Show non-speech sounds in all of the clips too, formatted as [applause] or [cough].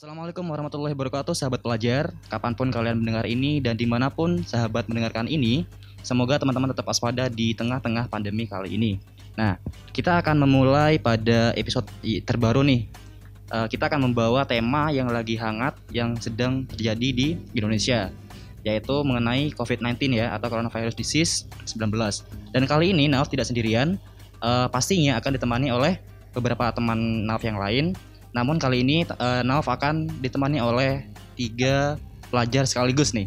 Assalamualaikum warahmatullahi wabarakatuh sahabat pelajar. Kapan pun kalian mendengar ini dan di mana pun sahabat mendengarkan ini Semoga teman-teman tetap waspada di tengah-tengah pandemi kali ini. Nah kita akan memulai pada episode terbaru nih. Eh, Kita akan membawa tema yang lagi hangat Yang sedang terjadi di Indonesia Yaitu mengenai COVID-19 ya Atau Coronavirus Disease 19 Dan kali ini Nauf tidak sendirian. Eh, Pastinya akan ditemani oleh beberapa teman Nauf yang lain namun kali ini eh, Nauf akan ditemani oleh tiga pelajar sekaligus nih.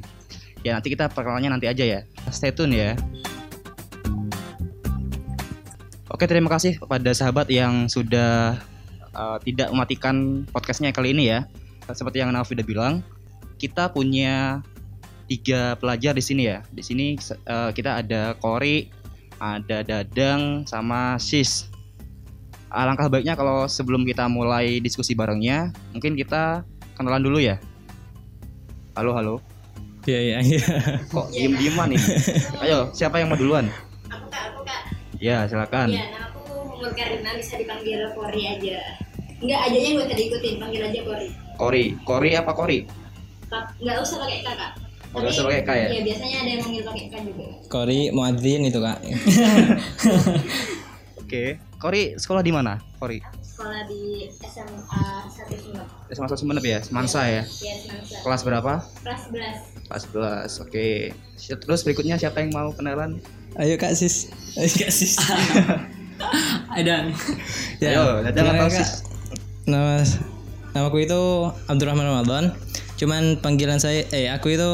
Ya nanti kita perkenalannya nanti aja ya. Stay tune ya. Oke terima kasih kepada sahabat yang sudah eh, tidak mematikan podcastnya kali ini ya. Seperti yang Nauf udah bilang, kita punya tiga pelajar di sini ya. Di sini eh, kita ada Kori, ada Dadang, sama Sis. Alangkah baiknya kalau sebelum kita mulai diskusi barengnya, mungkin kita kenalan dulu ya. Halo, halo. Iya iya iya. Kok diem-dieman nih? Ayo, siapa yang mau duluan? Aku kak, aku kak. Ya, silakan. Iya, nah aku umur Karina bisa dipanggil Kori aja. Enggak ajanya gue tadi ikutin, panggil aja Kori. Kori, Kori apa Kori? Kak, enggak usah pakai kak kak. Oh, nggak usah pakai K ya? Iya, biasanya ada yang manggil pakai K juga. Kori Muadzin itu kak. [laughs] Oke. Kori sekolah di mana? Kori. Sekolah di SMA 1 Sumeneb. SMA satu Sumeneb ya, Semansa ya. Iya, Semansa. Kelas berapa? Kelas 11. Kelas 11. Oke. Si- Terus berikutnya siapa yang mau kenalan? Ayo kak sis. Ayo kak sis. [laughs] Adan. Ayo, Dadang gimana, atau Kak? Sis? Nama namaku itu Abdurrahman Ramadan. Cuman panggilan saya eh aku itu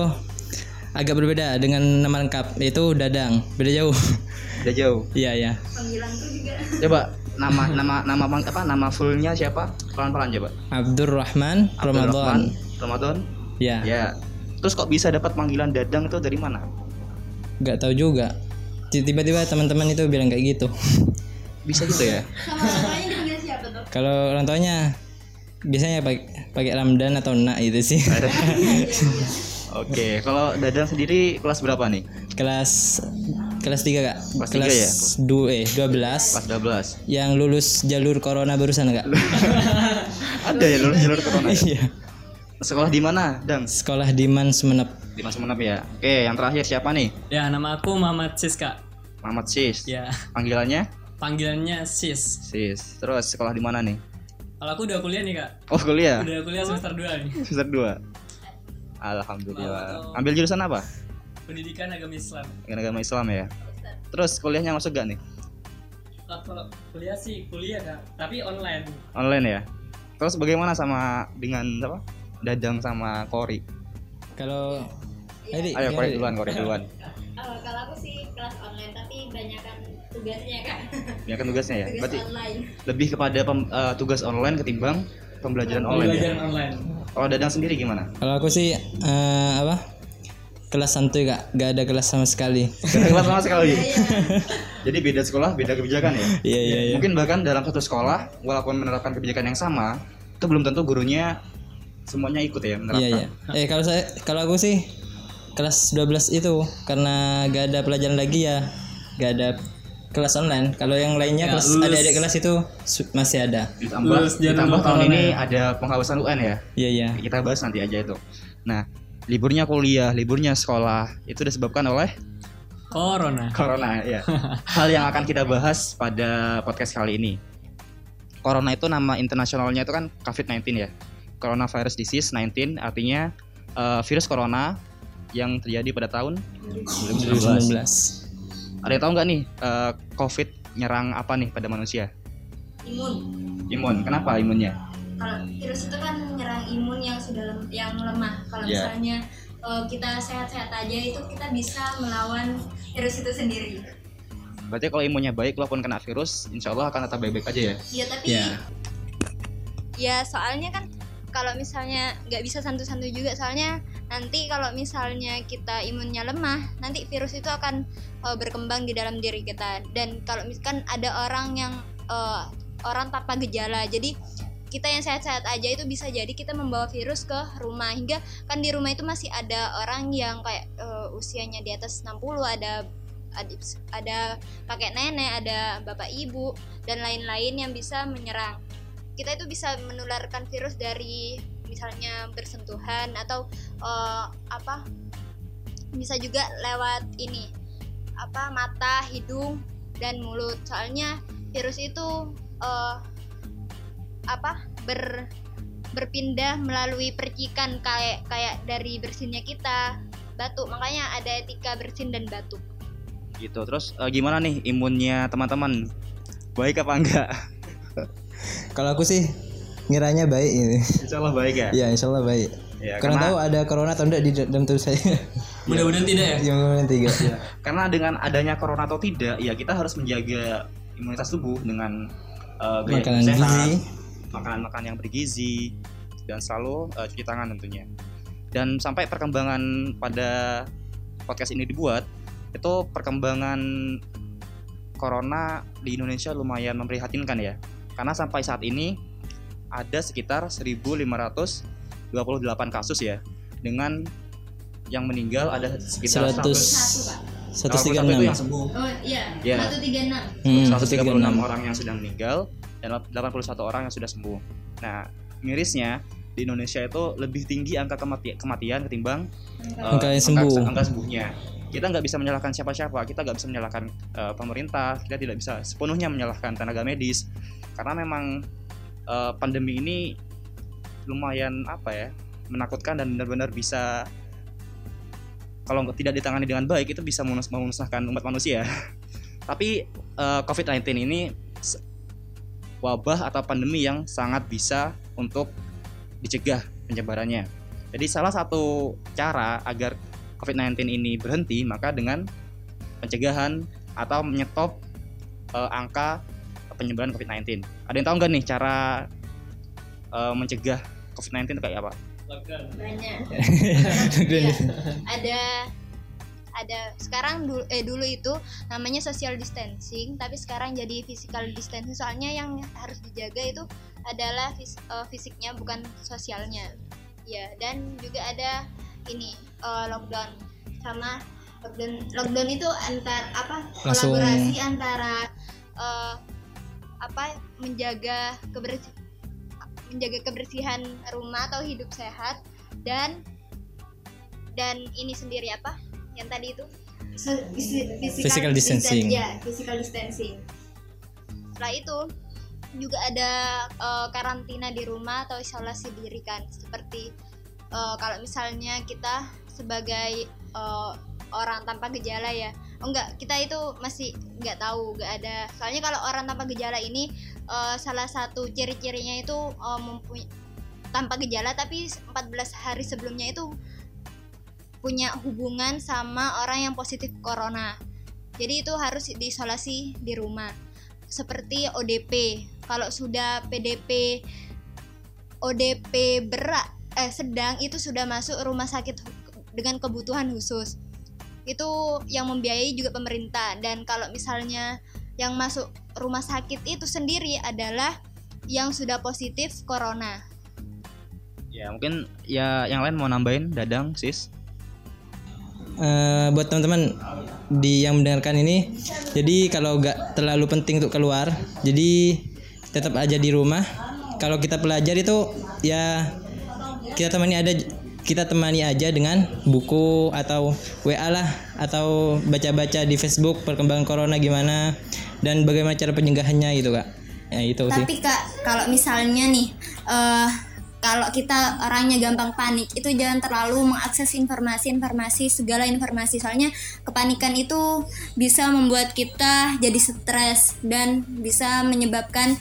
agak berbeda dengan nama lengkap yaitu Dadang. Beda jauh. [laughs] Udah jauh. Iya iya. Panggilanku juga. Coba nama nama nama bang- apa nama fullnya siapa? Pelan-pelan coba. Abdurrahman Ramadan. Ramadan. Ya. Ya. Terus kok bisa dapat panggilan Dadang itu dari mana? Gak tahu juga. Tiba-tiba teman-teman itu bilang kayak gitu. [laughs] Bisa gitu ya? Tuh? Kalau orang tuanya biasanya pakai pakai Ramdan atau Nak itu sih. [laughs] [laughs] Oke, kalau Dadang sendiri kelas berapa nih? kelas kelas 3 kak Kelas tiga ya? du, eh 12 Kelas 12. yang lulus jalur corona barusan kak [laughs] Ada ya lulus jalur [laughs] corona. ya? iya Sekolah di mana, Dang? sekolah di Man Sumenep Di Mas Menep ya. Oke, yang terakhir siapa nih? Ya, nama aku Muhammad Sis, Kak. Muhammad Sis. Ya, Panggilannya? panggilannya Sis. Sis. Terus sekolah di mana nih? Kalau aku udah kuliah nih, Kak. Oh, kuliah. Udah kuliah semester 2 nih. Semester 2. Alhamdulillah. Ambil jurusan apa? Pendidikan agama Islam. Dengan agama Islam ya. Terus kuliahnya masuk gak nih? Kalau- Kalau kuliah sih kuliah, Kak. Tapi online. Online ya. Terus bagaimana sama dengan apa? Dadang sama Kori. kalau Ayo, Dik, Ayo Kori duluan, Kori duluan. [laughs] Oh, kalau aku sih kelas online tapi banyakan tugasnya kak. Ya kan tugasnya ya. [laughs] Tugas Berarti online. lebih kepada pem- eh, tugas online ketimbang pembelajaran online ya. Pembelajaran online. Kalau Dadang sendiri gimana? kalau aku sih eh, apa kelas santuy kak gak ada kelas sama sekali Gak ada kelas sama sekali. Jadi beda sekolah, beda kebijakan ya. iya iya iya Mungkin bahkan dalam satu sekolah, walaupun menerapkan kebijakan yang sama, itu belum tentu gurunya semuanya ikut ya menerapkan. iya iya eh kalau saya kalau aku sih kelas 12 itu karena gak ada pelajaran lagi ya gak ada kelas online kalau yang lainnya Ya, kelas lulus. adik-adik kelas itu masih ada Ditambah, ditambah tahun ini ya. ada penghapusan UN ya. iya iya Kita bahas nanti aja itu. Nah, liburnya kuliah, liburnya sekolah itu disebabkan oleh Corona. Corona ya. [laughs] Hal yang akan kita bahas pada podcast kali ini. Corona itu nama internasionalnya itu kan COVID-19 ya. Coronavirus Disease 19 artinya eh, virus corona yang terjadi pada tahun 2019. 19 Ada yang tahu nggak nih eh, COVID nyerang apa nih pada manusia? Imun. Imun. Kenapa imunnya? Kalau virus itu kan menyerang imun yang sudah lem- yang lemah. Kalau Iya. misalnya eh, kita sehat-sehat aja itu kita bisa melawan virus itu sendiri. Berarti kalau imunnya baik walaupun kena virus, insya Allah akan tetap baik-baik aja ya. ya tapi ya. Ya soalnya kan kalau misalnya nggak bisa santu-santu juga soalnya nanti kalau misalnya kita imunnya lemah nanti virus itu akan eh, berkembang di dalam diri kita. Dan kalau misalkan ada orang yang eh, orang tanpa gejala. Jadi kita yang sehat-sehat aja itu bisa jadi kita membawa virus ke rumah. Hingga kan di rumah itu masih ada orang yang kayak eh, usianya di atas 60 ada ada, ada kakek nenek ada bapak ibu dan lain-lain yang bisa menyerang. Kita itu bisa menularkan virus dari misalnya bersentuhan atau eh, apa bisa juga lewat ini apa mata hidung dan mulut. Soalnya virus itu eh, apa ber berpindah melalui percikan kayak kayak dari bersinnya kita batuk makanya ada etika bersin dan batuk Gitu. Terus eh, gimana nih imunnya teman-teman? Baik apa enggak? [laughs] Kalau aku sih ngiranya baik ini. Insya Allah baik ya. Ya, insya Allah baik. Ya, Kurang karena, tahu ada corona atau enggak di dalam tubuh saya. [laughs] Mudah-mudahan tidak ya. Yang nomor tiga. karena dengan adanya corona atau tidak, ya kita harus menjaga imunitas tubuh dengan eh, gaya Makanan gizi. Makanan-makanan yang bergizi dan selalu eh, cuci tangan tentunya. Dan sampai perkembangan pada podcast ini dibuat, itu perkembangan corona di Indonesia lumayan memprihatinkan ya. Karena sampai saat ini ada sekitar 1528 kasus ya dengan yang meninggal ada sekitar 100 Satu Kalau tiga itu enam. yang sembuh. Oh iya, Iya. 136. Hmm, 136 136. orang yang sudah meninggal dan 81 orang yang sudah sembuh. Nah, mirisnya di Indonesia itu lebih tinggi angka kemati- kematian ketimbang eh, Angka yang sembuh. Angka, sembuhnya. Kita nggak bisa menyalahkan siapa-siapa. Kita nggak bisa menyalahkan eh, pemerintah. Kita tidak bisa sepenuhnya menyalahkan tenaga medis karena memang eh, pandemi ini lumayan apa ya menakutkan dan benar-benar bisa kalau tidak ditangani dengan baik itu bisa memus- memusnahkan umat manusia. [laughs] Tapi eh, COVID-19 ini wabah atau pandemi yang sangat bisa untuk dicegah penyebarannya. Jadi salah satu cara agar COVID-19 ini berhenti maka dengan pencegahan atau menyetop eh, angka penyebaran COVID-19. Ada yang tahu nggak nih cara eh, mencegah COVID-19 itu kayak apa? Banyak. Iya. Ada ada sekarang dulu eh dulu itu namanya social distancing tapi sekarang jadi physical distancing. Soalnya yang harus dijaga itu adalah fis- eh, fisiknya bukan sosialnya. Ya dan juga ada ini eh, lockdown sama lockdown lockdown itu antar apa Langsung- kolaborasi antara eh, apa menjaga kebersihan menjaga kebersihan rumah atau hidup sehat dan dan ini sendiri apa yang tadi itu? So- phys- Physical distancing. distan- Ya, physical distancing. setelah itu juga ada eh, karantina di rumah atau isolasi diri kan. Seperti eh, kalau misalnya kita sebagai eh, orang tanpa gejala ya. Oh enggak kita itu masih nggak tahu nggak ada. Soalnya kalau orang tanpa gejala ini eh, salah satu ciri-cirinya itu eh, mempunyai tanpa gejala tapi 14 hari sebelumnya itu punya hubungan sama orang yang positif corona jadi itu harus diisolasi di rumah seperti ODP. Kalau sudah PDP ODP berat eh sedang itu sudah masuk rumah sakit dengan kebutuhan khusus. Itu yang membiayai juga pemerintah dan kalau misalnya yang masuk rumah sakit itu sendiri adalah yang sudah positif corona. Ya mungkin ya yang lain mau nambahin Dadang, Sis. Eh, buat teman-teman di yang mendengarkan ini jadi kalau nggak terlalu penting untuk keluar jadi tetap aja di rumah. Kalau kita belajar itu ya kita temani ada kita temani aja dengan buku atau WA lah atau baca-baca di Facebook perkembangan corona gimana dan bagaimana cara pencegahannya gitu kak. Ya itu sih. Tapi Kak, kalau misalnya nih eh kalau kita orangnya gampang panik, itu jangan terlalu mengakses informasi-informasi segala informasi. Soalnya kepanikan itu bisa membuat kita jadi stres dan bisa menyebabkan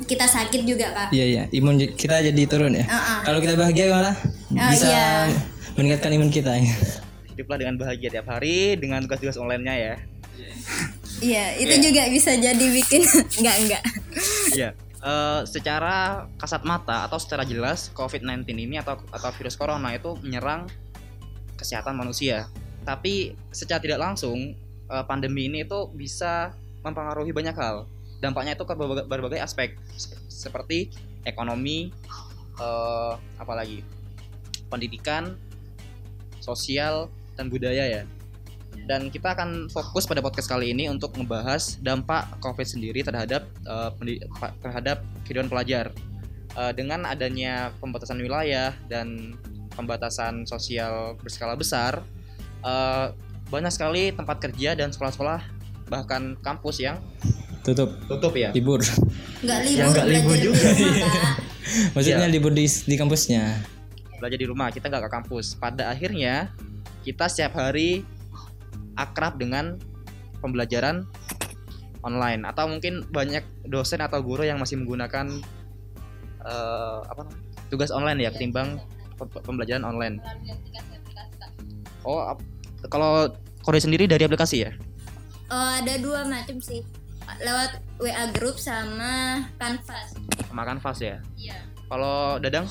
kita sakit juga, Kak. iya iya imun kita jadi turun ya Heeh. kalau kita bahagia malah Ah, bisa iya. meningkatkan imun kita ya Hiduplah dengan bahagia tiap hari dengan tugas-tugas online-nya ya. Iya, itu Iya. juga bisa jadi bikin [laughs] enggak enggak. Iya. Eh, secara kasat mata atau secara jelas COVID-19 ini atau atau virus corona itu menyerang kesehatan manusia. Tapi secara tidak langsung eh, pandemi ini itu bisa mempengaruhi banyak hal. Dampaknya itu ke berbagai, berbagai aspek se- seperti ekonomi, eh, apalagi pendidikan, sosial dan budaya ya. Dan kita akan fokus pada podcast kali ini untuk membahas dampak COVID sendiri terhadap pa- terhadap kehidupan pelajar. eh, dengan adanya pembatasan wilayah dan pembatasan sosial berskala besar, eh, banyak sekali tempat kerja dan sekolah-sekolah bahkan kampus yang tutup tutup ya. libur nggak libur nggak libur belajar di juga. [laughs] maksudnya Iya. libur di di kampusnya belajar di rumah kita nggak ke kampus pada akhirnya kita setiap hari akrab dengan pembelajaran online. Atau mungkin banyak dosen atau guru yang masih menggunakan eh, apa tugas online ya ketimbang pe- pembelajaran online. Oh kalau Kore sendiri dari aplikasi ya? Eh, ada dua macam sih. Lewat WA group sama Canvas. Sama Canvas ya? Iya. kalau Dadang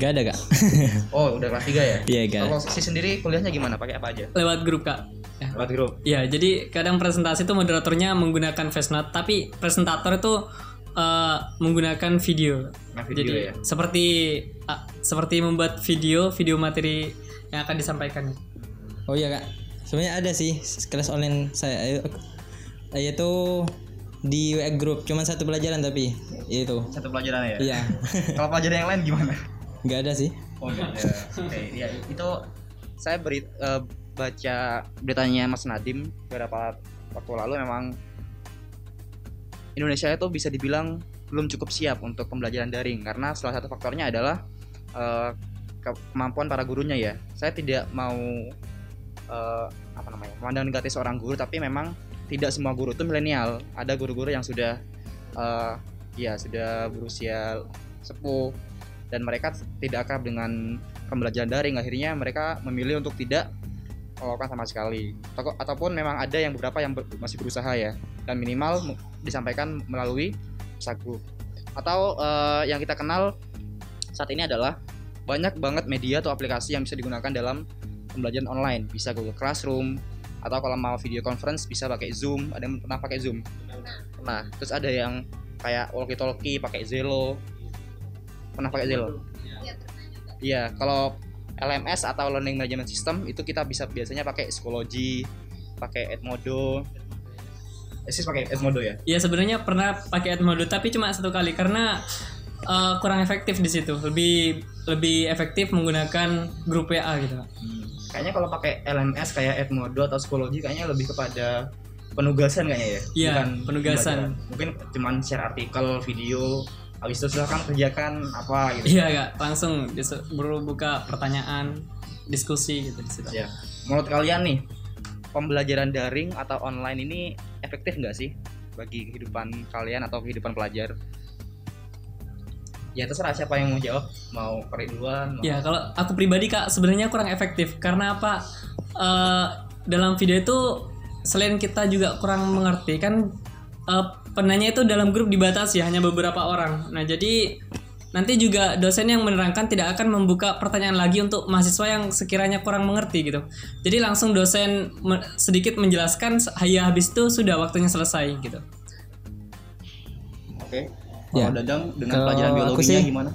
gak ada kak. [laughs] Oh udah kelas 3 ya? Iya gak kalau si sendiri kuliahnya gimana? Pakai apa aja? Lewat grup kak. Ya. lewat grup? Ya, jadi kadang presentasi itu moderatornya menggunakan voice note, tapi presentator itu eh, menggunakan video. Nah, video jadi ya? seperti ah, seperti membuat video, video materi yang akan disampaikan. oh iya kak. Sebenarnya ada sih kelas online saya yaitu di WA group. Cuman satu pelajaran tapi itu satu pelajaran ya? Iya. [laughs] Kalau pelajaran yang lain gimana nggak ada sih Oh enggak ada. Oke, ya itu saya beri eh, baca beritanya Mas Nadim beberapa waktu lalu memang Indonesia itu bisa dibilang belum cukup siap untuk pembelajaran daring karena salah satu faktornya adalah ke- kemampuan para gurunya ya. Saya tidak mau eh, apa namanya memandang negatif seorang guru tapi memang tidak semua guru itu milenial. Ada guru-guru yang sudah eh, ya sudah berusia sepuh dan mereka tidak akrab dengan pembelajaran daring. Akhirnya mereka memilih untuk tidak melakukan sama sekali. Atau- ataupun memang ada yang beberapa yang ber- masih berusaha ya. Dan minimal disampaikan melalui pesan grup atau eh, yang kita kenal saat ini adalah banyak banget media atau aplikasi yang bisa digunakan dalam pembelajaran online. Bisa Google Classroom atau kalau mau video conference bisa pakai Zoom. Ada yang pernah pakai Zoom? Nah terus ada yang kayak walkie talkie pakai Zelo pernah pakai Zelo Iya, kalau LMS atau Learning Management System itu kita bisa biasanya pakai psikologi, pakai Edmodo. Eh, sis pakai Edmodo ya? Ya sebenarnya pernah pakai Edmodo tapi cuma satu kali karena eh, kurang efektif di situ. Lebih lebih efektif menggunakan grup WA gitu. Kak. Kayaknya kalau pakai LMS kayak Edmodo atau psikologi kayaknya lebih kepada penugasan kayaknya ya. Iya, Bukan penugasan. pembelajaran. Mungkin cuman share artikel, video, habis itu silahkan kerjakan apa gitu. Iya kak, langsung dis- baru buka pertanyaan, diskusi gitu di situ. Ya. Menurut kalian nih, pembelajaran daring atau online ini efektif nggak sih bagi kehidupan kalian atau kehidupan pelajar? Ya terserah siapa yang mau jawab, mau Kori duluan. mau- Ya kalau aku pribadi kak sebenarnya kurang efektif karena apa? Eh, dalam video itu selain kita juga kurang mengerti kan eh, penanya itu dalam grup dibatasi hanya beberapa orang. Nah jadi nanti juga dosen yang menerangkan tidak akan membuka pertanyaan lagi untuk mahasiswa yang sekiranya kurang mengerti gitu. Jadi langsung dosen me- sedikit menjelaskan, ya habis itu sudah waktunya selesai gitu. Oke. Ya. Kalau Dadang dengan Kalau pelajaran aku biologinya sih- gimana?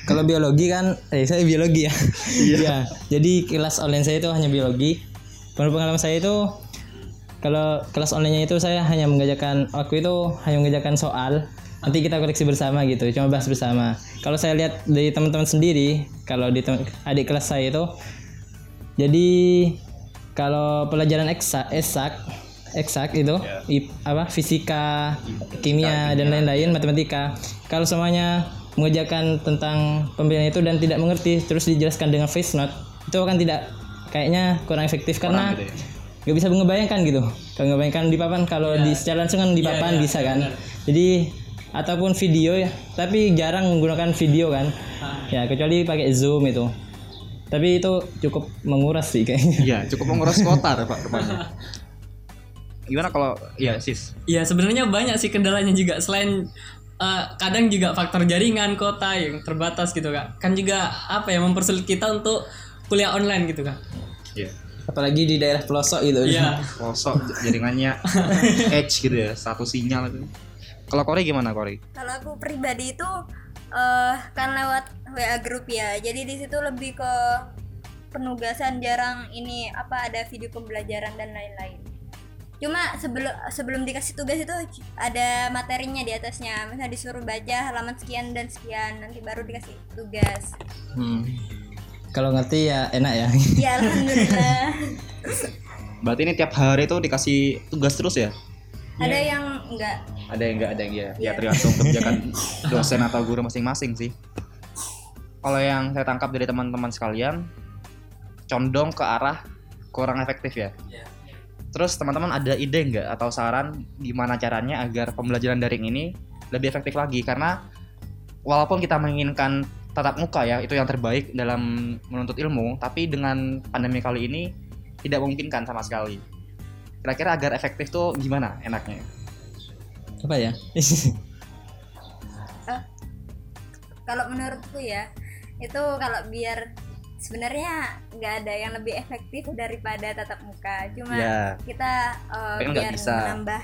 Kalau biologi kan, eh saya biologi ya. Iya. [laughs] Jadi kelas online saya itu hanya biologi. Menurut pengalaman saya itu kalau kelas online-nya itu saya hanya mengajarkan waktu itu hanya mengajarkan soal. Nanti kita koreksi bersama gitu, cuma bahas bersama. Kalau saya lihat dari teman-teman sendiri, kalau di adik kelas saya itu jadi kalau pelajaran eksak, eksak, eksak itu ip- apa fisika, kimia dan lain-lain matematika. Kalau semuanya mengerjakan tentang pembelajaran itu dan tidak mengerti terus dijelaskan dengan face note itu akan tidak kayaknya kurang efektif karena gitu ya? Nggak bisa mengebayangkan gitu. Kalau ngebayangkan di papan kalau di secara langsung kan di papan bisa kan. Jadi ataupun video ya, tapi jarang menggunakan video kan. Ya kecuali pakai Zoom itu. Tapi itu cukup menguras sih kayaknya. Iya, cukup menguras kota Pak rupanya. [laughs] Gimana kalau ya sis? Ya sebenarnya banyak sih kendalanya juga selain eh, kadang juga faktor jaringan kota yang terbatas gitu kak. Kan juga apa ya mempersulit kita untuk kuliah online gitu kak. Iya. Apalagi di daerah pelosok gitu. Iya. Pelosok jaringannya [laughs] edge gitu ya, satu sinyal itu. Kalau Kori gimana Kori? Kalau aku pribadi itu eh kan lewat WA grup ya. Jadi di situ lebih ke penugasan jarang ini apa ada video pembelajaran dan lain-lain. cuma sebelum sebelum dikasih tugas itu ada materinya di atasnya misalnya disuruh baca halaman sekian dan sekian nanti baru dikasih tugas Hmm. Kalau ngerti ya enak ya. ya alhamdulillah Berarti ini tiap hari itu dikasih tugas terus ya? ada yang enggak Ada yang enggak, ada yang iya. Ya Iya. tergantung [laughs] kebijakan dosen atau guru masing-masing sih. Kalau yang saya tangkap dari teman-teman sekalian, condong ke arah kurang efektif ya. Terus teman-teman ada ide nggak atau saran gimana caranya agar pembelajaran daring ini lebih efektif lagi? Karena walaupun kita menginginkan tatap muka ya itu yang terbaik dalam menuntut ilmu, tapi dengan pandemi kali ini tidak memungkinkan sama sekali. Kira-kira agar efektif tuh gimana enaknya? Apa ya? [laughs] kalau menurutku ya itu kalau biar sebenarnya nggak ada yang lebih efektif daripada tatap muka cuma Ya. kita uh, biar bisa. menambah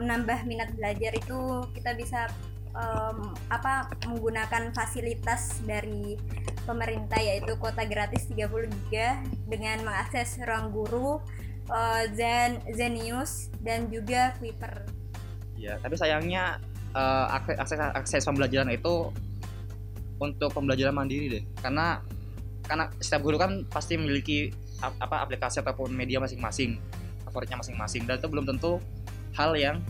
menambah minat belajar itu kita bisa em, apa menggunakan fasilitas dari pemerintah yaitu kuota gratis 30 GB dengan mengakses ruang guru eh, Zen Zenius dan juga Kuiper Ya, tapi sayangnya eh, akses, akses pembelajaran itu untuk pembelajaran mandiri deh. Karena karena setiap guru kan pasti memiliki ap- apa aplikasi ataupun media masing-masing, favoritnya masing-masing dan itu belum tentu hal yang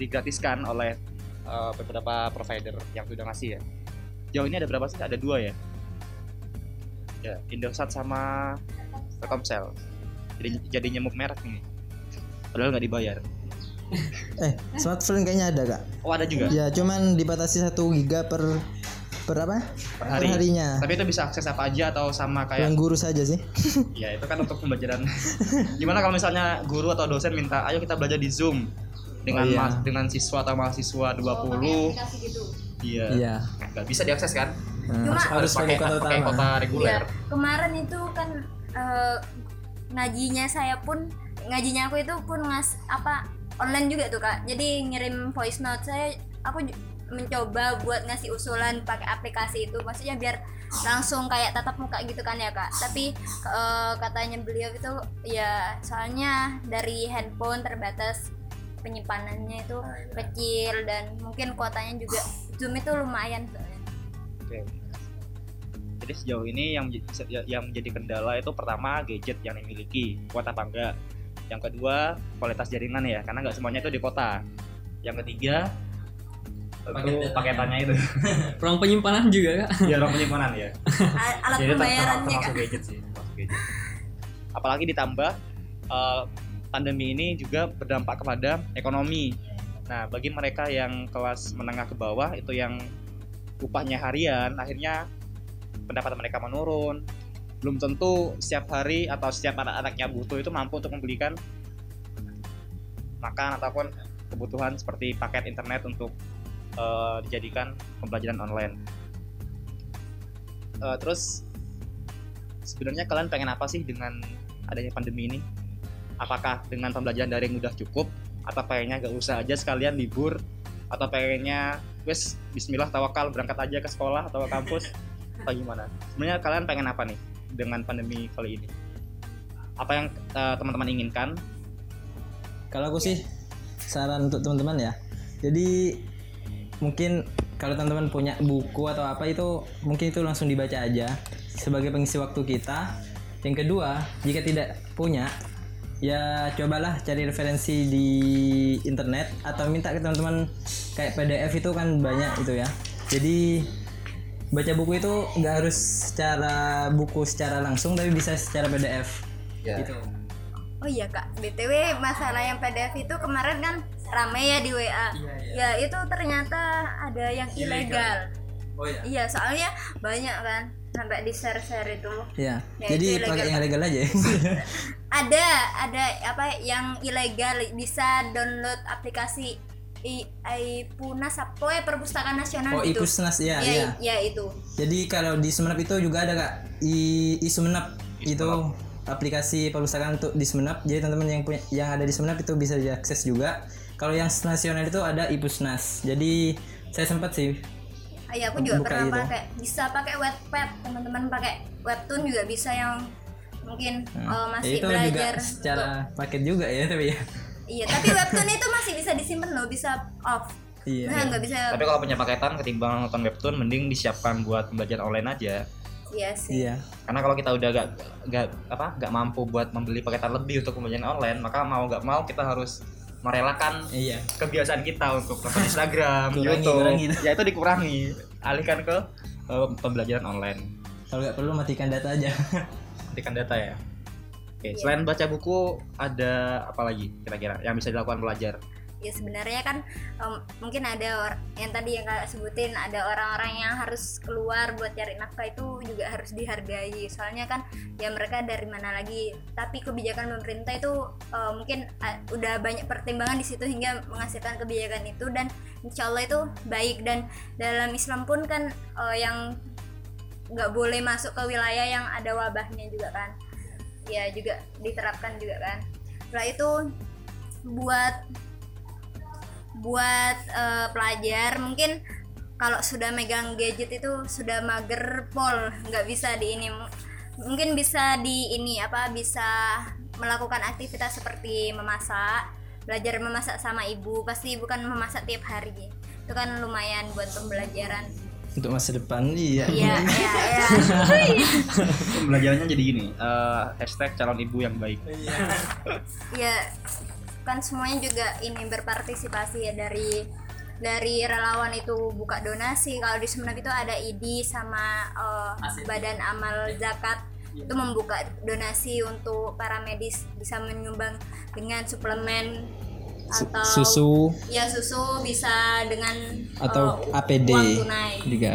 digratiskan oleh eh, beberapa provider yang sudah ngasih ya. Jauh ini ada berapa sih? Ada dua ya. Ya, Indosat sama Telkomsel. Jadi jadi nyemuk merek nih. Padahal nggak dibayar. eh, smartphone kayaknya ada kak. Oh ada juga. Ya, cuman dibatasi satu giga per per apa? per hari. harinya. Tapi itu bisa akses apa aja atau sama kayak Yang guru saja sih. ya itu kan untuk pembelajaran. [laughs] Gimana kalau misalnya guru atau dosen minta ayo kita belajar di Zoom dengan Oh, iya. mas- dengan siswa atau mahasiswa 20 aplikasi gitu iya Iya. nggak bisa diakses kan Cuma- harus pakai kota pakai kota reguler Iya, kemarin itu kan eh, ngajinya saya pun ngajinya aku itu pun ngas apa online juga tuh kak. Jadi ngirim voice note saya aku mencoba buat ngasih usulan pakai aplikasi itu. Maksudnya biar langsung kayak tatap muka gitu kan ya kak. Tapi eh, katanya beliau itu ya soalnya dari handphone terbatas penyimpanannya itu kecil dan mungkin kuotanya juga [laughs] zoom itu lumayan soalnya. Oke. Jadi sejauh ini yang menjadi, yang menjadi kendala itu pertama gadget yang dimiliki, kuat apa enggak. Yang kedua kualitas jaringan ya, karena nggak semuanya itu di kota. Yang ketiga itu paketannya itu, [laughs] ruang penyimpanan juga kak ya ruang penyimpanan ya. [laughs] Alat Jadi pembayarannya termasuk kak. gadget sih, termasuk gadget. Apalagi ditambah eh, pandemi ini juga berdampak kepada ekonomi. Nah, bagi mereka yang kelas menengah ke bawah itu yang upahnya harian, akhirnya pendapatan mereka menurun. Belum tentu setiap hari atau setiap anak-anaknya butuh itu mampu untuk membelikan makan ataupun kebutuhan seperti paket internet untuk eh, dijadikan pembelajaran online. Eh, terus sebenarnya kalian pengen apa sih dengan adanya pandemi ini? Apakah dengan pembelajaran daring udah cukup atau pengennya gak usah aja sekalian libur atau pengennya wes Bismillah tawakal berangkat aja ke sekolah atau ke kampus atau gimana? Sebenarnya kalian pengen apa nih dengan pandemi kali ini? Apa yang eh, teman-teman inginkan? Kalau aku sih saran untuk teman-teman ya. Jadi mungkin kalau teman-teman punya buku atau apa itu mungkin itu langsung dibaca aja sebagai pengisi waktu kita. Yang kedua, jika tidak punya ya cobalah cari referensi di internet atau minta ke teman-teman kayak PDF itu kan banyak itu ya. Jadi baca buku itu nggak harus secara buku secara langsung tapi bisa secara PDF. Gitu. Oh iya kak, btw masalah yang PDF itu kemarin kan rame ya di WA. Ya itu ternyata ada yang ilegal. Oh iya. Iya soalnya banyak kan sampai di share share itu. Ya, Ya, jadi itu pakai ilegal. yang legal aja. ya. [laughs] Ada ada apa yang ilegal bisa download aplikasi i iPunas apa ya perpustakaan nasional oh, itu. Ipusnas ya, ya, ya. ya itu. Jadi kalau di Semenap itu juga ada kak I, I Sumenap itu aplikasi perpustakaan untuk di Semenap. Jadi teman-teman yang punya yang ada di Semenap itu bisa diakses juga. Kalau yang nasional itu ada Ipusnas. Jadi saya sempat sih Iya aku juga pernah itu. pakai. Bisa pakai Wattpad, teman-teman pakai webtoon juga bisa yang mungkin eh, ya masih itu belajar juga secara paket juga ya tapi ya. Iya tapi webtoon itu masih bisa disimpan loh bisa off. Iya nah nggak bisa Tapi kalau punya paketan ketimbang nonton webtoon mending disiapkan buat pembelajaran online aja. iya sih. Iya. Karena kalau kita udah gak, gak apa gak mampu buat membeli paketan lebih untuk pembelajaran online, maka mau gak mau kita harus merelakan iya kebiasaan kita untuk nonton Instagram, Kurangi, YouTube, kurangi. ya itu dikurangi, alihkan ke eh, pembelajaran online. kalau nggak perlu matikan data aja [laughs] Matikan data ya. Oke, Iya. selain baca buku ada apa lagi kira-kira yang bisa dilakukan pelajar? Ya sebenarnya kan em, mungkin ada yang tadi yang kak sebutin ada orang-orang yang harus keluar buat cari nafkah itu juga harus dihargai. Soalnya kan ya mereka dari mana lagi. Tapi kebijakan pemerintah itu eh, mungkin ah, udah banyak pertimbangan di situ hingga menghasilkan kebijakan itu dan insya Allah itu baik. Dan dalam Islam pun kan eh, yang nggak boleh masuk ke wilayah yang ada wabahnya juga kan. Ya juga diterapkan juga kan. Setelah itu buat buat eh, pelajar. Mungkin kalau sudah megang gadget itu sudah mager pol. Nggak bisa di ini. Mungkin bisa di ini apa bisa melakukan aktivitas seperti memasak belajar memasak sama ibu. Pasti bukan memasak tiap hari. Itu kan lumayan buat pembelajaran. Untuk masa depan iya. Iya iya [laughs] iya Pembelajarannya jadi gini, eh, hashtag calon ibu yang baik. ya [laughs] kan semuanya juga ini berpartisipasi ya dari dari relawan itu buka donasi. Kalau di Sumeneb itu ada ID sama eh, Badan Amal Zakat. Itu membuka donasi untuk para medis bisa menyumbang dengan suplemen Su- atau susu. Ya susu bisa dengan atau eh, APD uang tunai. Juga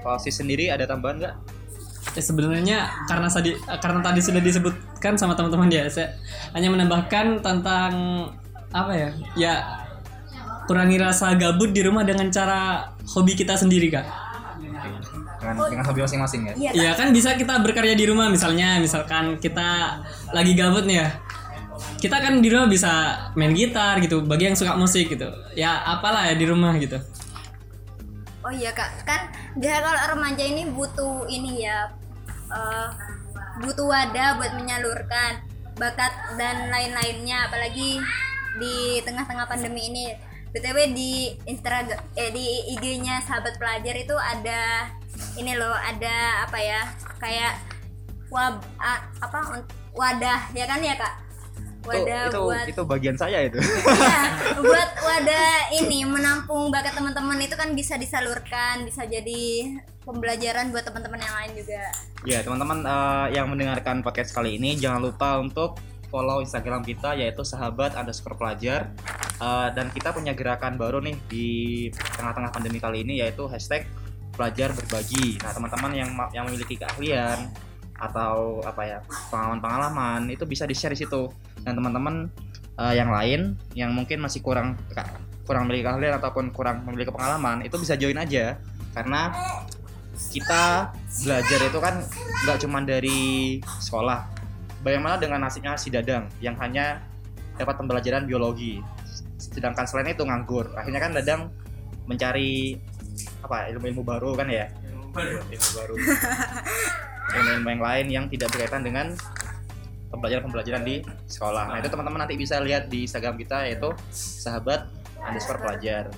Kalau si sendiri ada tambahan nggak? Ya, sebenarnya karena tadi karena tadi sudah disebutkan sama teman-teman ya, saya hanya menambahkan tentang apa ya? Ya kurangi rasa gabut di rumah dengan cara hobi kita sendiri, Kak. Dengan, dengan hobi masing-masing ya. Iya, Iya kan bisa kita berkarya di rumah misalnya, misalkan kita lagi gabut nih ya. Kita kan di rumah bisa main gitar gitu, bagi yang suka musik gitu. Ya apalah ya di rumah gitu. Oh iya kak, kan dia kalau remaja ini butuh ini ya, eh, butuh wadah buat menyalurkan bakat dan lain-lainnya, apalagi di tengah-tengah pandemi ini. btw di Instagram, eh di IG-nya sahabat pelajar itu ada ini loh, ada apa ya, kayak wab, a- apa wadah ya kan ya kak? Wadah itu, buat itu bagian saya itu. Iya, [laughs] buat wadah ini menampung bakat teman-teman itu kan bisa disalurkan, bisa jadi pembelajaran buat teman-teman yang lain juga. ya teman-teman eh, yang mendengarkan podcast kali ini jangan lupa untuk follow Instagram kita yaitu sahabat underscore pelajar Eh, dan kita punya gerakan baru nih di tengah-tengah pandemi kali ini yaitu hashtag pelajar berbagi. Nah teman-teman yang yang memiliki keahlian atau apa ya pengalaman-pengalaman itu bisa di share di situ dan teman-teman eh, yang lain yang mungkin masih kurang kurang memiliki keahlian ataupun kurang memiliki pengalaman itu bisa join aja karena kita belajar itu kan nggak cuma dari sekolah. Bagaimana dengan nasibnya si Dadang yang hanya dapat pembelajaran biologi, sedangkan selain itu nganggur. Akhirnya kan Dadang mencari apa ilmu-ilmu baru kan ya? Ilmu baru. Ilmu-ilmu yang lain yang tidak berkaitan dengan pembelajaran-pembelajaran di sekolah. Nah itu teman-teman nanti bisa lihat di Instagram kita yaitu sahabat underscore pelajar.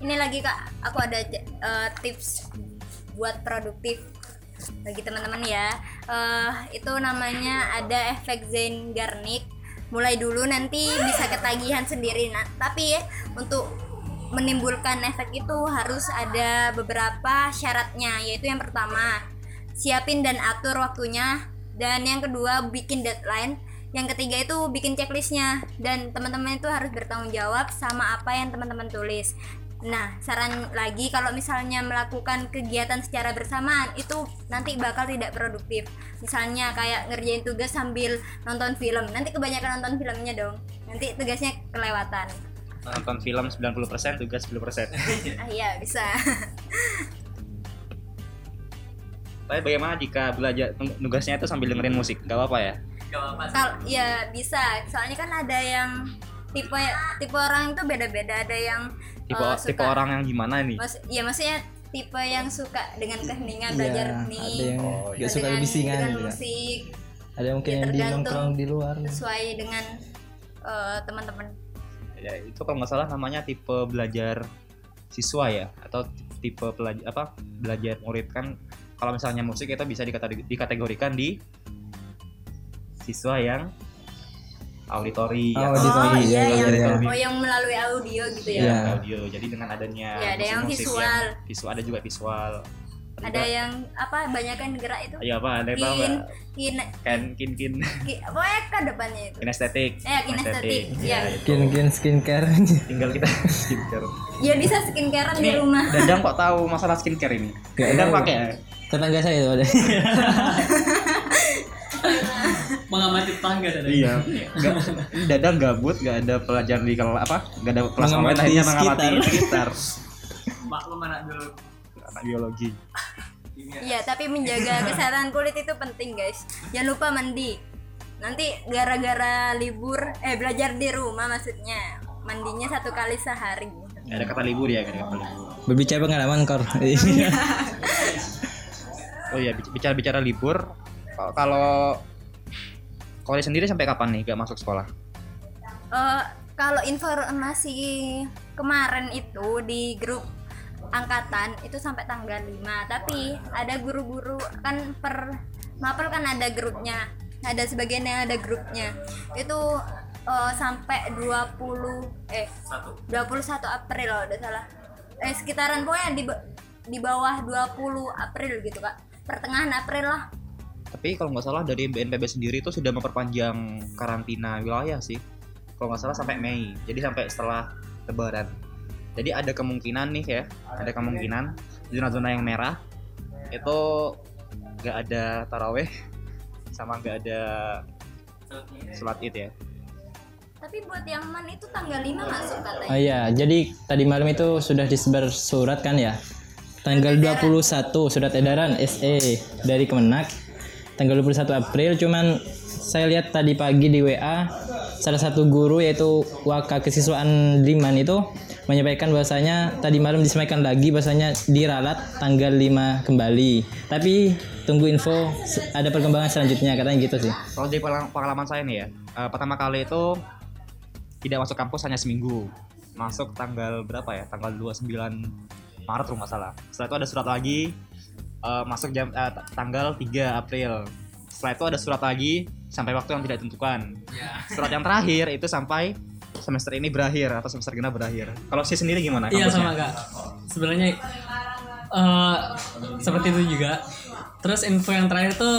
Ini lagi kak, aku ada eh, tips buat produktif bagi teman-teman ya. Eh, itu namanya ada efek Zeigarnik. Mulai dulu nanti bisa ketagihan sendiri. Nah, tapi ya untuk menimbulkan efek itu harus ada beberapa syaratnya yaitu yang pertama siapin dan atur waktunya dan yang kedua bikin deadline yang ketiga itu bikin checklistnya dan teman-teman itu harus bertanggung jawab sama apa yang teman-teman tulis nah saran lagi kalau misalnya melakukan kegiatan secara bersamaan itu nanti bakal tidak produktif. Misalnya kayak ngerjain tugas sambil nonton film. Nanti kebanyakan nonton filmnya dong. Nanti tugasnya kelewatan. Nonton film 90% tugas 10%. ah iya bisa. [laughs] Tapi bagaimana jika belajar tugasnya itu sambil dengerin musik? Gak apa-apa ya? kalau ya bisa. Soalnya kan ada yang tipe tipe orang itu beda-beda. Ada yang Tipe eh, tipe suka- orang yang gimana nih? Mas, ya maksudnya tipe yang suka dengan keheningan Iya, belajar ada hening yang Oh, nggak suka dengan, bisingan dengan juga. musik. Ada yang mungkin Ya, yang di nongkrong di luar sesuai dengan eh, teman-teman. Ya itu kalau nggak salah namanya tipe belajar siswa ya atau tipe pelajar apa belajar murid kan kalau misalnya musik itu bisa dikate- dikategorikan di siswa yang auditori ya. Auditori, oh iya, iya, iya, yang iya. oh yang melalui audio gitu ya? Iya. audio. Jadi dengan adanya Ya, ada yang musik-musik visual. visual ada juga visual. Ada yang apa banyak kan gerak itu? Ayo apa ada yang tahu kin kin. Kan kin kin. Ki, pokoknya kan depannya itu. Kinestetik. Eh, kinestetik, iya. ya, itu. skin skin skincare. [laughs] Tinggal kita skincare. Ya bisa skincarean di rumah. Dadang kok tahu masalah skincare ini? Dadang pakai ya? tetangga saya itu [laughs] ada mengamati tetangga tadi Iya. Nggak, Dadang gabut, gak ada pelajaran di kelas apa? Gak ada kelas online Mengamati akhirnya mengamati sekitar. maklum anak dulu Anak biologi. Iya, tapi menjaga kesehatan kulit itu penting, guys. Jangan lupa mandi. Nanti gara-gara libur, eh belajar di rumah maksudnya, mandinya satu kali sehari. Gak ada kata libur ya, gak ada kata libur. berbicara pengalaman kor [laughs] Oh iya, bic- bicara-bicara libur, kalau- kalau Kori sendiri sampai kapan nih gak masuk sekolah? Eh, kalau informasi kemarin itu di grup angkatan itu sampai tanggal 5 tapi ada guru-guru kan per mapel kan ada grupnya. Ada sebagian yang ada grupnya. Itu eh, sampai 20 eh 21 April kalau udah salah. Eh sekitaran pokoknya di di bawah 20 April gitu kak. Pertengahan April lah Tapi kalau nggak salah dari BNPB sendiri itu sudah memperpanjang karantina wilayah sih. Kalau nggak salah sampai Mei. Jadi sampai setelah Lebaran. Jadi ada kemungkinan nih ya, ada kemungkinan zona-zona yang merah itu nggak ada taraweh sama nggak ada sholat id ya. tapi buat yang man itu tanggal 5 masuk katanya Oh iya, jadi tadi malam itu sudah disebar surat kan ya. Tanggal 21 surat edaran SE dari Kemenak. Tanggal 21 April cuman saya lihat tadi pagi di WA salah satu guru yaitu Waka Kesiswaan Liman itu menyampaikan bahwasanya tadi malam disampaikan lagi bahwasanya diralat tanggal 5 kembali. Tapi tunggu info ada perkembangan selanjutnya katanya gitu sih. Kalau dari pengalaman saya nih ya, eh, pertama kali itu tidak masuk kampus hanya seminggu. Masuk tanggal berapa ya? Tanggal 29 Maret nggak salah. Setelah itu ada surat lagi eh, masuk jam t- tanggal 3 April. Setelah itu ada surat lagi sampai waktu yang tidak ditentukan. Surat yang terakhir itu sampai semester ini berakhir atau semester genap berakhir. Kalau si sendiri gimana? Iya sama kak. Sebenarnya eh, seperti itu juga. Terus info yang terakhir tuh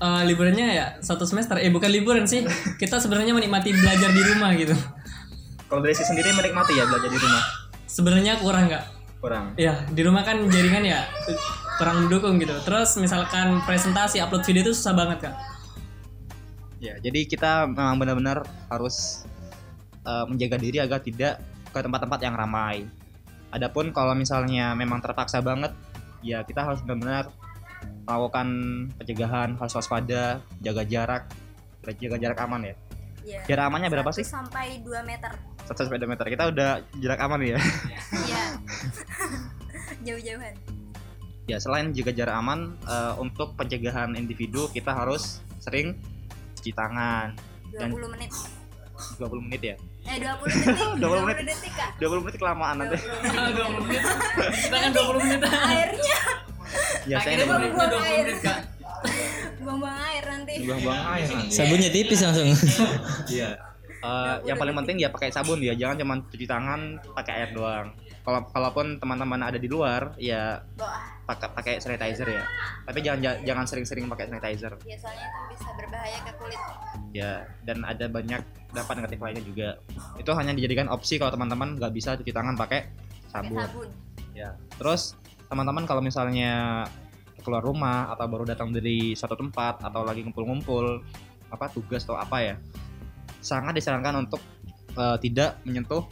eh, liburannya ya satu semester. Eh bukan liburan sih. Kita sebenarnya menikmati belajar di rumah gitu. Kalau dari si sendiri menikmati ya belajar di rumah? Sebenarnya kurang kak. Kurang. Ya di rumah kan jaringan ya kurang mendukung gitu. Terus misalkan presentasi upload video itu susah banget kak. Ya, jadi kita memang benar-benar harus uh, menjaga diri agar tidak ke tempat-tempat yang ramai. Adapun kalau misalnya memang terpaksa banget, ya kita harus benar-benar melakukan pencegahan, harus waspada, jaga jarak, jaga jarak aman ya. Iya. Jarak amannya berapa Satu sih? sampai 2 meter 1 sampai 2 meter. Kita udah jarak aman ya. iya [laughs] jauh-jauhan ya, selain jaga jarak aman, uh, untuk pencegahan individu kita harus sering cuci tangan 20 menit 20 menit ya. eh 20 detik 20 menit. [laughs] detik kak 20 menit kelamaan nanti. 20 [laughs] menit. Kita kan 20 menit. airnya Ya, saya Akhirnya buang 20 air. menit kak. [laughs] buang-buang air nanti buang-buang air nanti. Sabunnya tipis langsung. Iya. Eh, yang paling penting ya pakai sabun ya, jangan cuma cuci tangan pakai air doang. Kalau kalaupun teman-teman ada di luar, ya pakai pakai sanitizer ya. Tapi jangan jangan sering-sering pakai sanitizer. ya soalnya itu bisa berbahaya ke kulit Ya, dan ada banyak dampak negatif lainnya juga. Itu hanya dijadikan opsi kalau teman-teman nggak bisa cuci tangan pakai pakai sabun. sabun Ya. Terus teman-teman kalau misalnya keluar rumah atau baru datang dari suatu tempat atau lagi ngumpul-ngumpul apa tugas atau apa ya sangat disarankan untuk eh, tidak menyentuh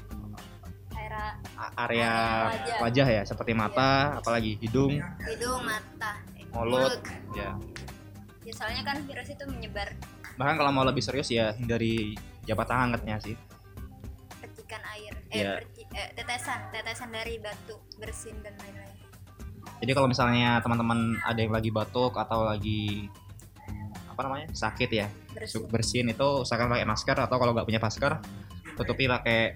area Area wajah. wajah ya seperti mata apalagi hidung hidung mata eh, mulut ya ya soalnya kan virus itu menyebar bahkan kalau mau lebih serius ya hindari jabat tangan katanya sih percikan air eh, Iya. perci- eh, tetesan tetesan dari batu bersin dan lain-lain Jadi kalau misalnya teman-teman ada yang lagi batuk atau lagi apa namanya sakit ya Bersih. bersin itu usahakan pakai masker atau kalau nggak punya masker tutupi pakai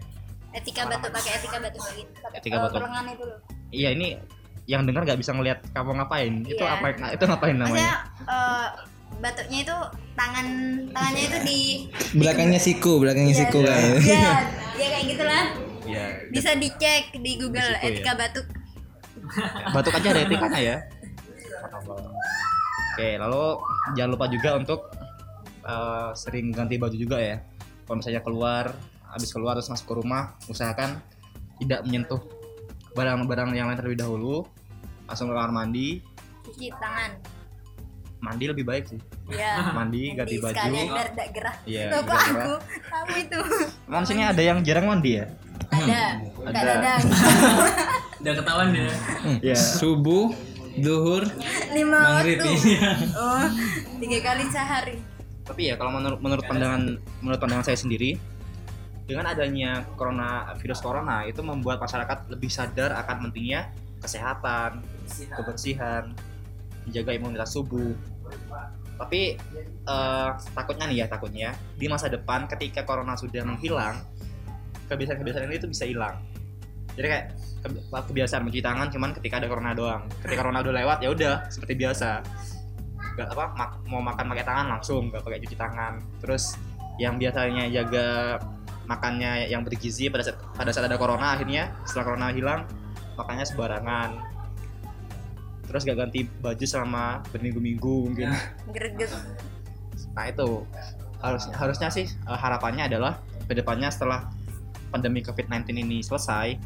Etika batuk pakai etika batuk lagi. Pakai Etika batuk. perlengannya dulu. iya ini yang dengar nggak bisa ngelihat kamu ngapain itu Iya. apa itu ngapain Maksudnya namanya eh, batuknya itu tangan tangannya itu di Belakangnya siku, belakangnya siku kan. ya [laughs] ya kayak gitulah Iya bisa dicek di Google Di situ ya. etika batuk batuk aja ada etikanya ya oke lalu jangan lupa juga untuk eh, sering ganti baju juga ya kalau misalnya keluar habis keluar terus masuk ke rumah usahakan tidak menyentuh barang-barang yang lain terlebih dahulu. Langsung ke kamar mandi. Cuci tangan. Mandi lebih baik sih. [laughs] Ya mandi ganti baju. sekalian biar tidak gerah. Iya, kok biar aku gerah. kamu itu. Emang sini ada yang jarang mandi ya? Ada. Ada. Kak [laughs] Dadang Udah ketahuan ya. Iya. Subuh, duhur, lima maghrib. Waktu iya. oh tiga kali sehari. Tapi ya kalau menurut menurut pandangan menurut pandangan saya sendiri dengan adanya corona virus corona itu membuat masyarakat lebih sadar akan pentingnya kesehatan kebersihan menjaga imunitas tubuh. Tapi eh, takutnya nih ya takutnya di masa depan ketika corona sudah menghilang kebiasaan-kebiasaan ini itu bisa hilang. Jadi kayak ke- kebiasaan mencuci tangan cuman ketika ada corona doang. Ketika corona udah lewat ya udah seperti biasa. Nggak apa mak- mau makan pakai tangan langsung nggak pakai cuci tangan. Terus yang biasanya jaga makannya yang bergizi pada saat pada saat ada corona akhirnya setelah corona hilang makannya sembarangan. Terus gak ganti baju selama berminggu-minggu mungkin. [laughs] Greget. Nah itu. Harusnya harusnya sih eh, harapannya adalah ke depannya setelah pandemi COVID-19 ini selesai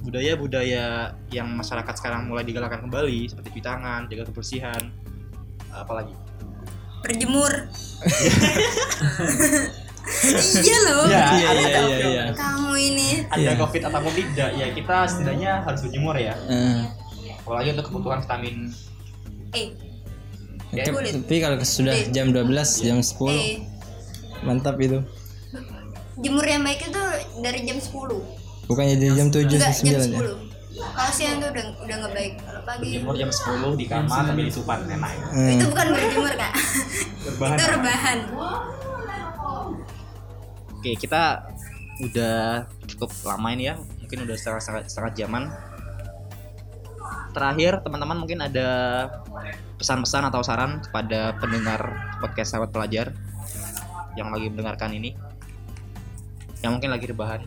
budaya-budaya yang masyarakat sekarang mulai digalakkan kembali seperti cuci tangan, jaga kebersihan, apalagi? Berjemur [laughs] [laughs] iya loh. Ya, Iya, ada- iya, iya, iya. kamu ini. Ada Iya. COVID ataupun tidak ya kita setidaknya harus berjemur ya. Eh, apalagi untuk kebutuhan vitamin. Eh. Ya, tapi kalau sudah jam 12, jam 10 eh mantap itu. jemur yang baik itu dari jam 10 Bukannya dari jam 7 enggak jam 9 ya? 10 kalau siang tuh udah udah nggak baik. Kalau pagi. Berjemur jam 10 di kamar sambil disupan enak. Eh, itu bukan berjemur kak. Berbahan. Itu rebahan Oke, kita udah cukup lama ini ya. Mungkin udah setengah setengah, setengah jaman. Terakhir, teman-teman mungkin ada pesan-pesan atau saran kepada pendengar podcast sahabat pelajar yang lagi mendengarkan ini, yang mungkin lagi rebahan.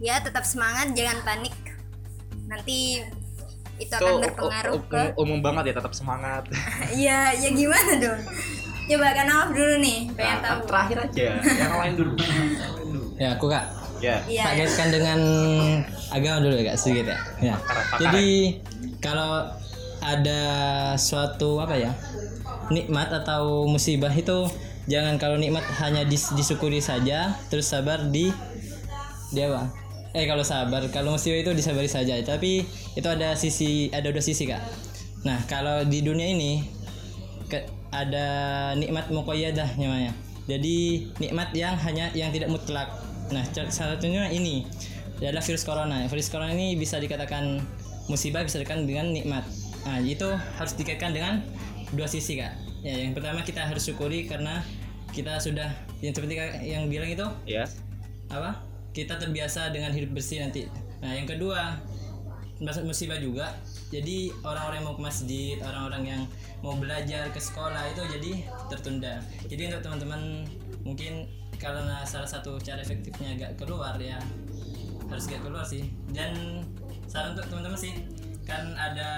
ya tetap semangat jangan panik nanti itu akan u- berpengaruh u- ke umum banget ya, tetap semangat. [laughs] ya ya gimana dong coba kan Awaf dulu nih pengen Nah, tahu terakhir aja, [laughs] yang lain dulu. Ya, aku Kak Ya, iya tak kaitkan dengan agama dulu ya Kak sedikit ya. Ya. Jadi kalau ada suatu apa ya nikmat atau musibah itu jangan kalau nikmat hanya dis- disyukuri saja terus sabar di dia apa? Eh kalau sabar kalau musibah itu disabari saja tapi itu ada sisi ada dua sisi kak. Nah kalau di dunia ini ke- ada nikmat muqayyadah namanya. Jadi nikmat yang hanya yang tidak mutlak. Nah, salah satunya ini adalah virus corona. Virus corona ini bisa dikatakan musibah bisa dikatakan dengan nikmat. Nah, itu harus dikaitkan dengan dua sisi, Kak. Ya, yang pertama kita harus syukuri karena kita sudah yang seperti yang bilang itu ya. apa? Kita terbiasa dengan hidup bersih nanti. Nah, yang kedua musibah juga. Jadi orang-orang yang mau ke masjid, orang-orang yang mau belajar ke sekolah itu jadi tertunda. Jadi untuk teman-teman mungkin karena salah satu cara efektifnya agak keluar ya harus gak keluar sih. Dan saran untuk teman-teman sih kan ada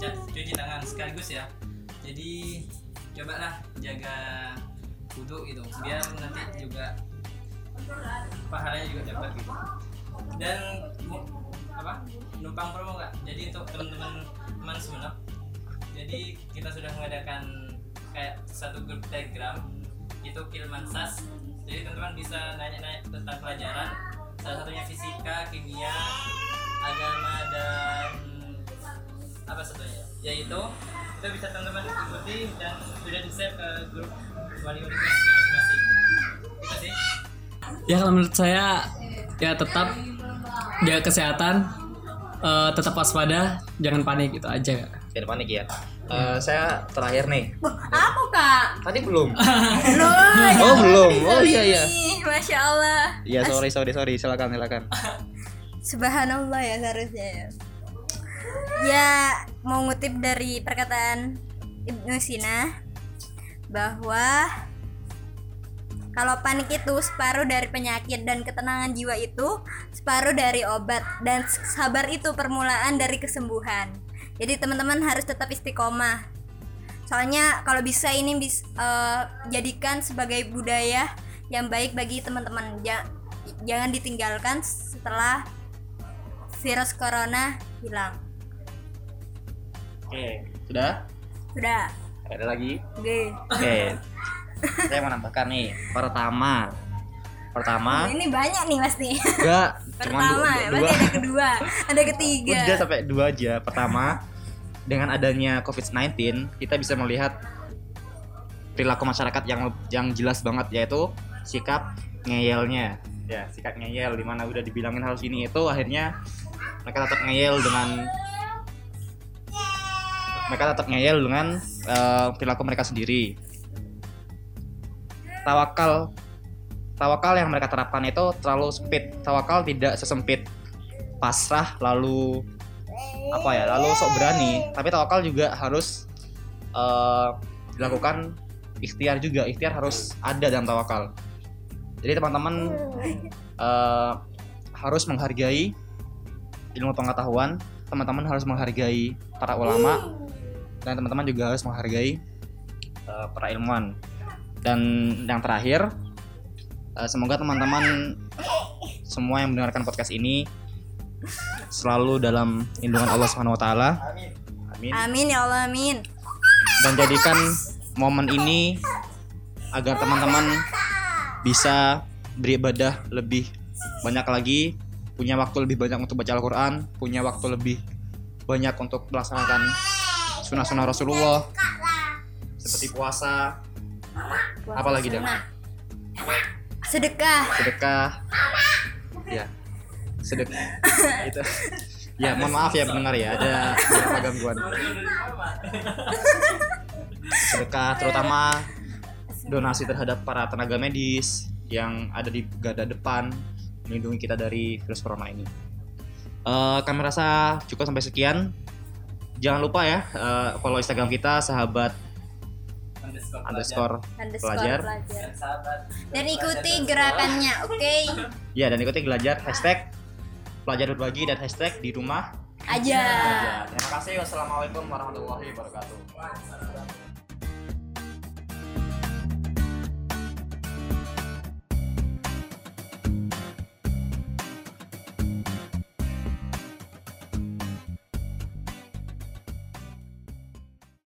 cuci tangan sekaligus ya. Jadi cobalah jaga wudhu gitu biar nanti juga pahalanya juga dapat gitu dan apa? Numpang promo nggak? Jadi untuk teman-teman teman semua jadi kita sudah mengadakan kayak satu grup telegram itu Kilmansas. Jadi teman-teman bisa nanya-nanya tentang pelajaran salah satunya fisika kimia agama dan apa satunya yaitu itu bisa teman-teman ikuti dan sudah di share ke grup wali universitasnya masing-masing. Itu sih Ya kalau menurut saya ya tetap jaga kesehatan eh, tetap waspada, jangan panik itu aja. Jangan panik ya. Eh, saya terakhir nih. Apa kak? Tadi belum. Loh, [laughs] Oh belum. Oh iya iya. Masya Allah. Iya sorry sorry sorry. Silakan silakan. Subhanallah ya seharusnya ya. Ya mau ngutip dari perkataan Ibnu Sina bahwa kalau panik itu separuh dari penyakit dan ketenangan jiwa itu separuh dari obat dan sabar itu permulaan dari kesembuhan. Jadi teman-teman harus tetap istiqomah. Soalnya kalau bisa ini bis, eh, jadikan sebagai budaya yang baik bagi teman-teman. Ja- jangan ditinggalkan setelah virus corona hilang. Oke. Sudah? Sudah. Ada lagi? Oke. Oke. Saya mau nambahkan nih. Pertama. Pertama. Ini banyak nih pasti. Enggak. [laughs] Cuma Pertama, dua. dua. ada kedua, ada ketiga. Udah sampai dua aja. Pertama, dengan adanya COVID-19, kita bisa melihat perilaku masyarakat yang yang jelas banget yaitu sikap ngeyelnya. Ya, sikap ngeyel di mana udah dibilangin harus ini itu akhirnya mereka tetap ngeyel dengan mereka tetap ngeyel dengan eh, perilaku mereka sendiri. Tawakal tawakal yang mereka terapkan itu terlalu sempit. Tawakal tidak sesempit pasrah lalu apa ya lalu sok berani. Tapi tawakal juga harus eh, dilakukan ikhtiar juga. Ikhtiar harus ada dalam tawakal. Jadi teman-teman eh, harus menghargai ilmu pengetahuan. Teman-teman harus menghargai para ulama. Dan teman-teman juga harus menghargai eh, para ilmuwan dan yang terakhir eh, semoga teman-teman semua yang mendengarkan podcast ini selalu dalam lindungan Allah Subhanahu wa taala. Amin. Amin ya Allah amin. Dan jadikan momen ini agar teman-teman bisa beribadah lebih banyak lagi, punya waktu lebih banyak untuk baca Al-Qur'an, punya waktu lebih banyak untuk melaksanakan sunnah-sunnah Rasulullah seperti puasa, apa lagi dong? Sedekah. sedekah. Ya. Sedekah itu. Ya mohon maaf ya pendengar ya. Ada beberapa gangguan. Sedekah terutama donasi terhadap para tenaga medis yang ada di garda depan melindungi kita dari virus corona ini. Eh, kami rasa cukup sampai sekian. Jangan lupa ya eh, follow instagram kita sahabat underscore Underscore Pelajar. pelajar. Dan ikuti gerakannya, oke? Ya dan ikuti belajar hashtag pelajar berbagi dan hashtag di rumah Aja. aja. Terima kasih. Wassalamualaikum warahmatullahi wabarakatuh.